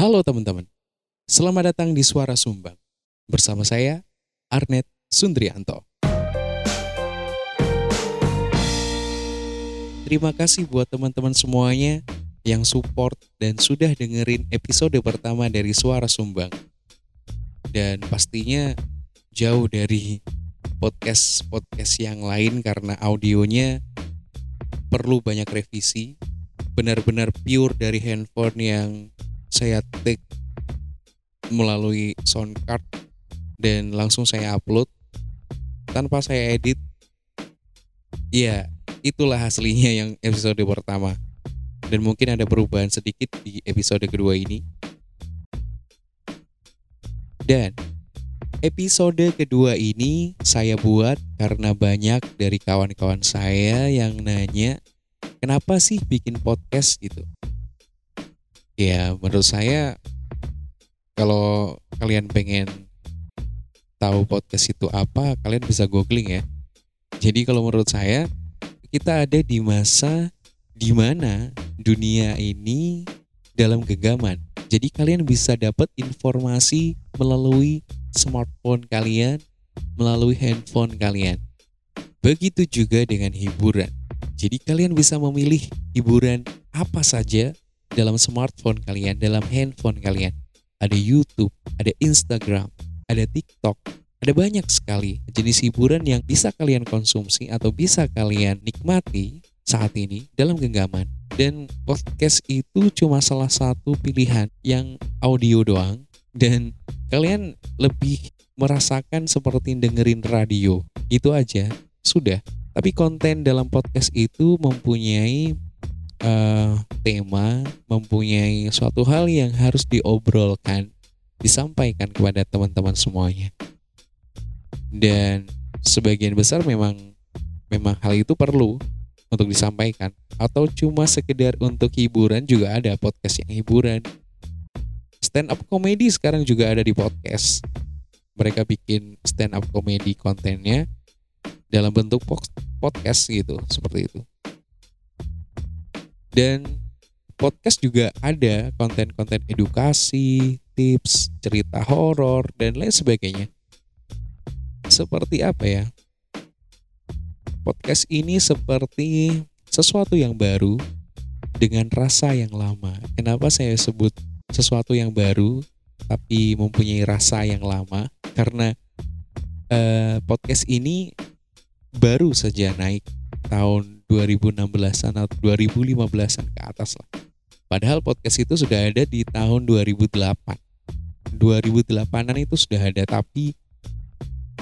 Halo teman-teman, selamat datang di Suara Sumbang. Bersama saya, Arnet Sundrianto. Terima kasih buat teman-teman semuanya yang support dan sudah dengerin episode pertama dari Suara Sumbang. Dan pastinya jauh dari podcast-podcast yang lain karena audionya perlu banyak revisi. Benar-benar pure dari handphone yang saya take melalui sound card dan langsung saya upload tanpa saya edit. Ya, itulah aslinya yang episode pertama. Dan mungkin ada perubahan sedikit di episode kedua ini. Dan episode kedua ini saya buat karena banyak dari kawan-kawan saya yang nanya, kenapa sih bikin podcast gitu? Ya, menurut saya kalau kalian pengen tahu podcast itu apa, kalian bisa googling ya. Jadi kalau menurut saya, kita ada di masa di mana dunia ini dalam genggaman. Jadi kalian bisa dapat informasi melalui smartphone kalian, melalui handphone kalian. Begitu juga dengan hiburan. Jadi kalian bisa memilih hiburan apa saja dalam smartphone kalian, dalam handphone kalian. Ada YouTube, ada Instagram, ada TikTok, ada banyak sekali jenis hiburan yang bisa kalian konsumsi atau bisa kalian nikmati saat ini dalam genggaman. Dan podcast itu cuma salah satu pilihan yang audio doang. Dan kalian lebih merasakan seperti dengerin radio. Itu aja. Sudah. Tapi konten dalam podcast itu mempunyai uh, tema mempunyai suatu hal yang harus diobrolkan disampaikan kepada teman-teman semuanya. Dan sebagian besar memang memang hal itu perlu untuk disampaikan. Atau cuma sekedar untuk hiburan juga ada podcast yang hiburan. Stand up comedy sekarang juga ada di podcast. Mereka bikin stand up comedy kontennya dalam bentuk podcast gitu seperti itu dan podcast juga ada konten-konten edukasi tips cerita horor dan lain sebagainya seperti apa ya podcast ini seperti sesuatu yang baru dengan rasa yang lama. Kenapa saya sebut sesuatu yang baru tapi mempunyai rasa yang lama? Karena eh, podcast ini baru saja naik tahun 2016-an atau 2015-an ke atas lah. Padahal podcast itu sudah ada di tahun 2008. 2008-an itu sudah ada tapi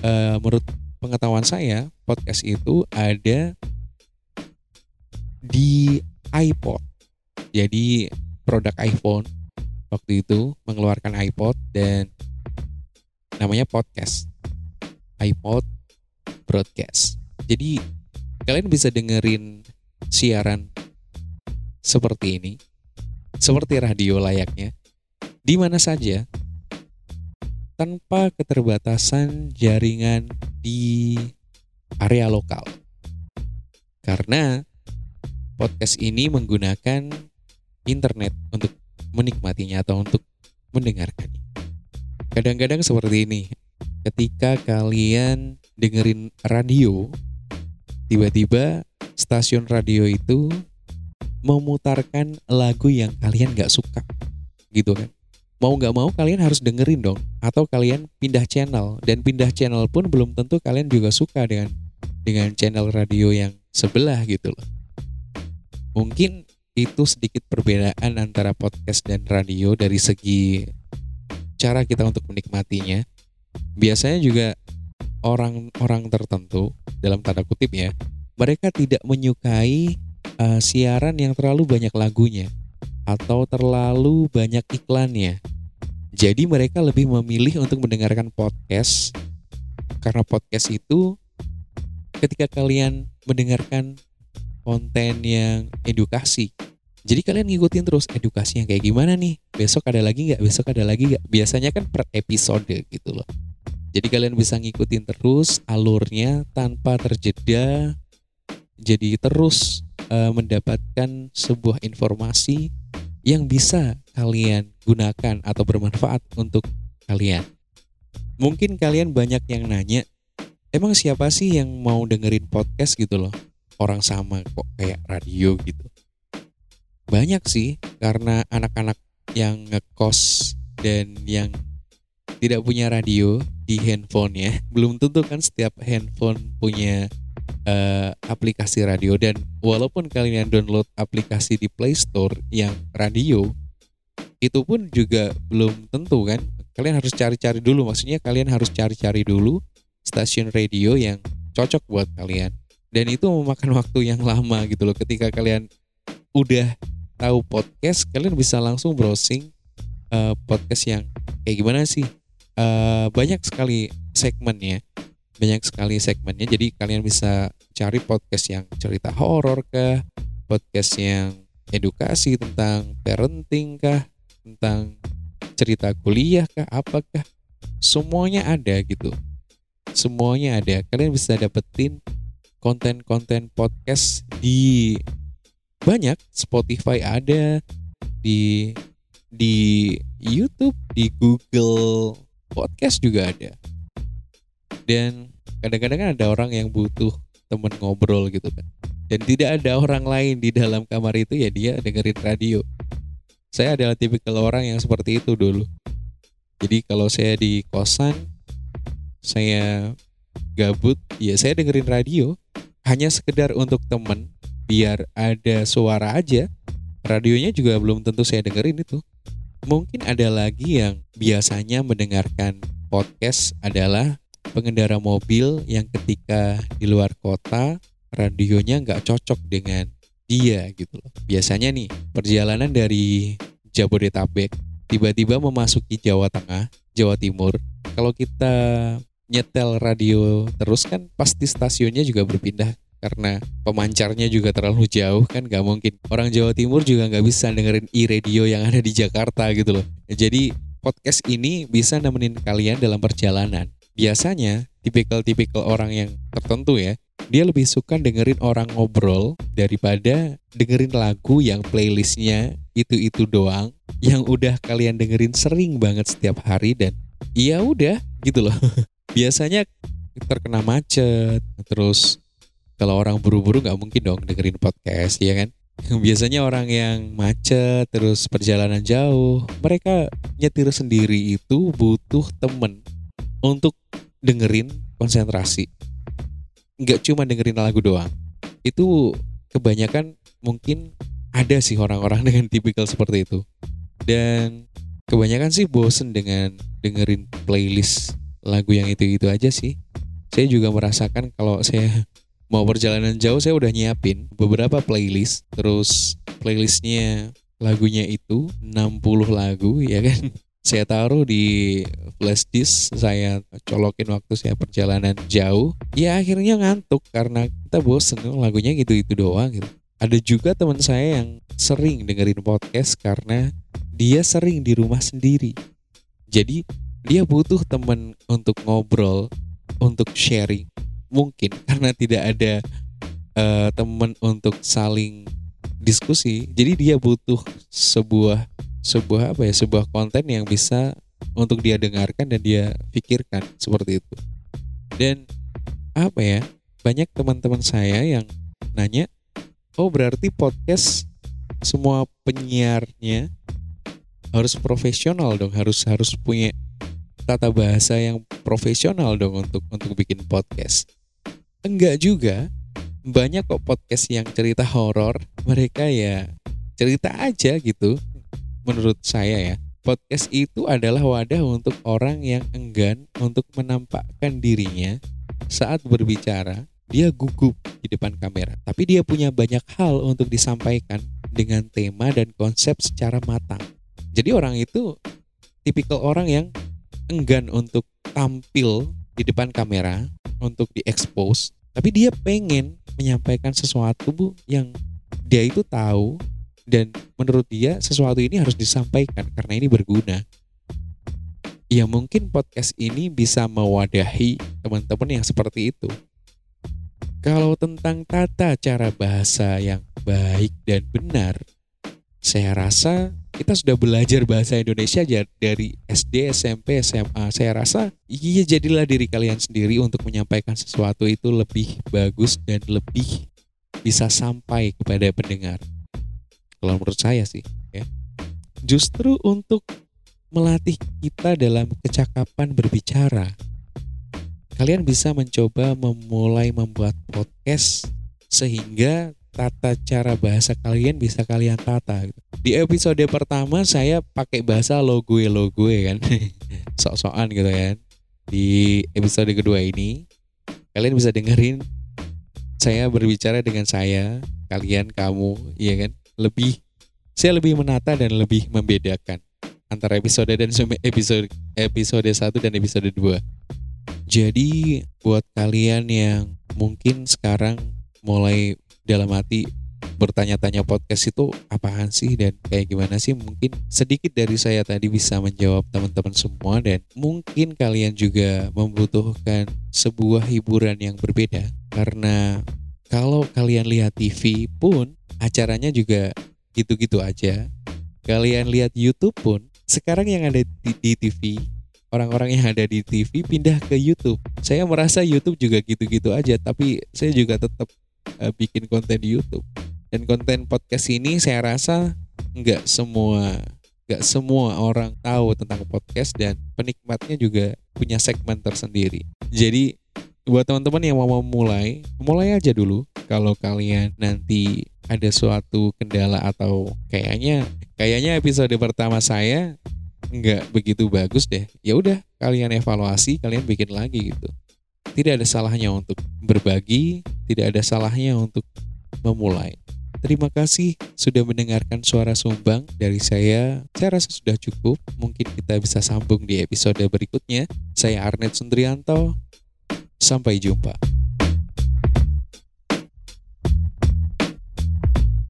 uh, menurut pengetahuan saya podcast itu ada di iPod. Jadi produk iPhone waktu itu mengeluarkan iPod dan namanya podcast. iPod broadcast. Jadi kalian bisa dengerin siaran seperti ini, seperti radio layaknya, di mana saja tanpa keterbatasan jaringan di area lokal. Karena podcast ini menggunakan internet untuk menikmatinya atau untuk mendengarkannya. Kadang-kadang seperti ini, ketika kalian dengerin radio, tiba-tiba stasiun radio itu memutarkan lagu yang kalian gak suka, gitu kan? mau nggak mau kalian harus dengerin dong atau kalian pindah channel dan pindah channel pun belum tentu kalian juga suka dengan dengan channel radio yang sebelah gitu loh mungkin itu sedikit perbedaan antara podcast dan radio dari segi cara kita untuk menikmatinya biasanya juga orang-orang tertentu dalam tanda kutip ya mereka tidak menyukai uh, siaran yang terlalu banyak lagunya atau terlalu banyak iklannya jadi mereka lebih memilih untuk mendengarkan podcast karena podcast itu ketika kalian mendengarkan konten yang edukasi. Jadi kalian ngikutin terus edukasi yang kayak gimana nih? Besok ada lagi nggak? Besok ada lagi nggak? Biasanya kan per episode gitu loh. Jadi kalian bisa ngikutin terus alurnya tanpa terjeda. Jadi terus uh, mendapatkan sebuah informasi yang bisa kalian gunakan atau bermanfaat untuk kalian. Mungkin kalian banyak yang nanya, emang siapa sih yang mau dengerin podcast gitu loh? Orang sama kok kayak radio gitu. Banyak sih, karena anak-anak yang ngekos dan yang tidak punya radio di handphone ya. Belum tentu kan setiap handphone punya uh, aplikasi radio. Dan walaupun kalian download aplikasi di Play Store yang radio itu pun juga belum tentu kan. Kalian harus cari-cari dulu. Maksudnya kalian harus cari-cari dulu stasiun radio yang cocok buat kalian. Dan itu memakan waktu yang lama gitu loh. Ketika kalian udah tahu podcast kalian bisa langsung browsing uh, podcast yang kayak gimana sih uh, banyak sekali segmennya. Banyak sekali segmennya. Jadi kalian bisa cari podcast yang cerita horor kah? Podcast yang edukasi tentang parenting kah? Tentang cerita kuliah kah? Apakah semuanya ada gitu. Semuanya ada. Kalian bisa dapetin konten-konten podcast di banyak. Spotify ada. Di di YouTube di Google Podcast juga ada. Dan kadang-kadang kan ada orang yang butuh temen ngobrol gitu kan. Dan tidak ada orang lain di dalam kamar itu ya dia dengerin radio. Saya adalah tipikal orang yang seperti itu dulu. Jadi kalau saya di kosan saya gabut ya saya dengerin radio. Hanya sekedar untuk temen biar ada suara aja. Radionya juga belum tentu saya dengerin itu mungkin ada lagi yang biasanya mendengarkan podcast adalah pengendara mobil yang ketika di luar kota radionya nggak cocok dengan dia gitu loh. Biasanya nih perjalanan dari Jabodetabek tiba-tiba memasuki Jawa Tengah, Jawa Timur. Kalau kita nyetel radio terus kan pasti stasiunnya juga berpindah karena pemancarnya juga terlalu jauh kan nggak mungkin orang Jawa Timur juga nggak bisa dengerin e-radio yang ada di Jakarta gitu loh. Jadi podcast ini bisa nemenin kalian dalam perjalanan biasanya tipikal-tipikal orang yang tertentu ya, dia lebih suka dengerin orang ngobrol daripada dengerin lagu yang playlistnya itu-itu doang, yang udah kalian dengerin sering banget setiap hari dan iya udah gitu loh. biasanya terkena macet, terus kalau orang buru-buru nggak mungkin dong dengerin podcast ya kan. Biasanya orang yang macet terus perjalanan jauh, mereka nyetir sendiri itu butuh temen untuk dengerin konsentrasi. Nggak cuma dengerin lagu doang. Itu kebanyakan mungkin ada sih orang-orang dengan tipikal seperti itu. Dan kebanyakan sih bosen dengan dengerin playlist lagu yang itu-itu aja sih. Saya juga merasakan kalau saya mau perjalanan jauh saya udah nyiapin beberapa playlist. Terus playlistnya lagunya itu 60 lagu ya kan? Saya taruh di flash disk saya colokin waktu saya perjalanan jauh. Ya akhirnya ngantuk karena kita bosen lagunya gitu-gitu doang gitu. Ada juga teman saya yang sering dengerin podcast karena dia sering di rumah sendiri. Jadi dia butuh teman untuk ngobrol untuk sharing mungkin karena tidak ada uh, teman untuk saling diskusi. Jadi dia butuh sebuah sebuah apa ya sebuah konten yang bisa untuk dia dengarkan dan dia pikirkan seperti itu. Dan apa ya banyak teman-teman saya yang nanya oh berarti podcast semua penyiarnya harus profesional dong? Harus harus punya tata bahasa yang profesional dong untuk untuk bikin podcast enggak juga banyak kok podcast yang cerita horor mereka ya cerita aja gitu menurut saya ya, podcast itu adalah wadah untuk orang yang enggan untuk menampakkan dirinya saat berbicara. Dia gugup di depan kamera, tapi dia punya banyak hal untuk disampaikan dengan tema dan konsep secara matang. Jadi orang itu tipikal orang yang enggan untuk tampil di depan kamera untuk diekspos, tapi dia pengen menyampaikan sesuatu bu yang dia itu tahu dan menurut dia sesuatu ini harus disampaikan karena ini berguna. Ya mungkin podcast ini bisa mewadahi teman-teman yang seperti itu. Kalau tentang tata cara bahasa yang baik dan benar, saya rasa kita sudah belajar bahasa Indonesia dari SD, SMP, SMA. Saya rasa iya jadilah diri kalian sendiri untuk menyampaikan sesuatu itu lebih bagus dan lebih bisa sampai kepada pendengar. Kalau menurut saya sih, ya. Justru untuk melatih kita dalam kecakapan berbicara, kalian bisa mencoba memulai membuat podcast sehingga tata cara bahasa kalian bisa kalian tata. Gitu. Di episode pertama saya pakai bahasa lo gue lo gue kan, sok-sokan gitu kan. Di episode kedua ini kalian bisa dengerin saya berbicara dengan saya, kalian, kamu, iya kan? Lebih saya lebih menata dan lebih membedakan antara episode dan episode episode 1 dan episode 2. Jadi buat kalian yang mungkin sekarang mulai dalam hati bertanya-tanya podcast itu apaan sih? Dan kayak gimana sih? Mungkin sedikit dari saya tadi bisa menjawab teman-teman semua dan mungkin kalian juga membutuhkan sebuah hiburan yang berbeda. Karena kalau kalian lihat TV pun acaranya juga gitu-gitu aja. Kalian lihat YouTube pun sekarang yang ada di, di TV orang-orang yang ada di TV pindah ke YouTube. Saya merasa YouTube juga gitu-gitu aja tapi saya juga tetap uh, bikin konten di YouTube. Dan konten podcast ini saya rasa nggak semua nggak semua orang tahu tentang podcast dan penikmatnya juga punya segmen tersendiri. Jadi buat teman-teman yang mau memulai mulai aja dulu. Kalau kalian nanti ada suatu kendala atau kayaknya kayaknya episode pertama saya nggak begitu bagus deh. Ya udah kalian evaluasi kalian bikin lagi gitu. Tidak ada salahnya untuk berbagi, tidak ada salahnya untuk memulai. Terima kasih sudah mendengarkan suara sumbang dari saya. Saya rasa sudah cukup. Mungkin kita bisa sambung di episode berikutnya. Saya Arnet Sundrianto. Sampai jumpa.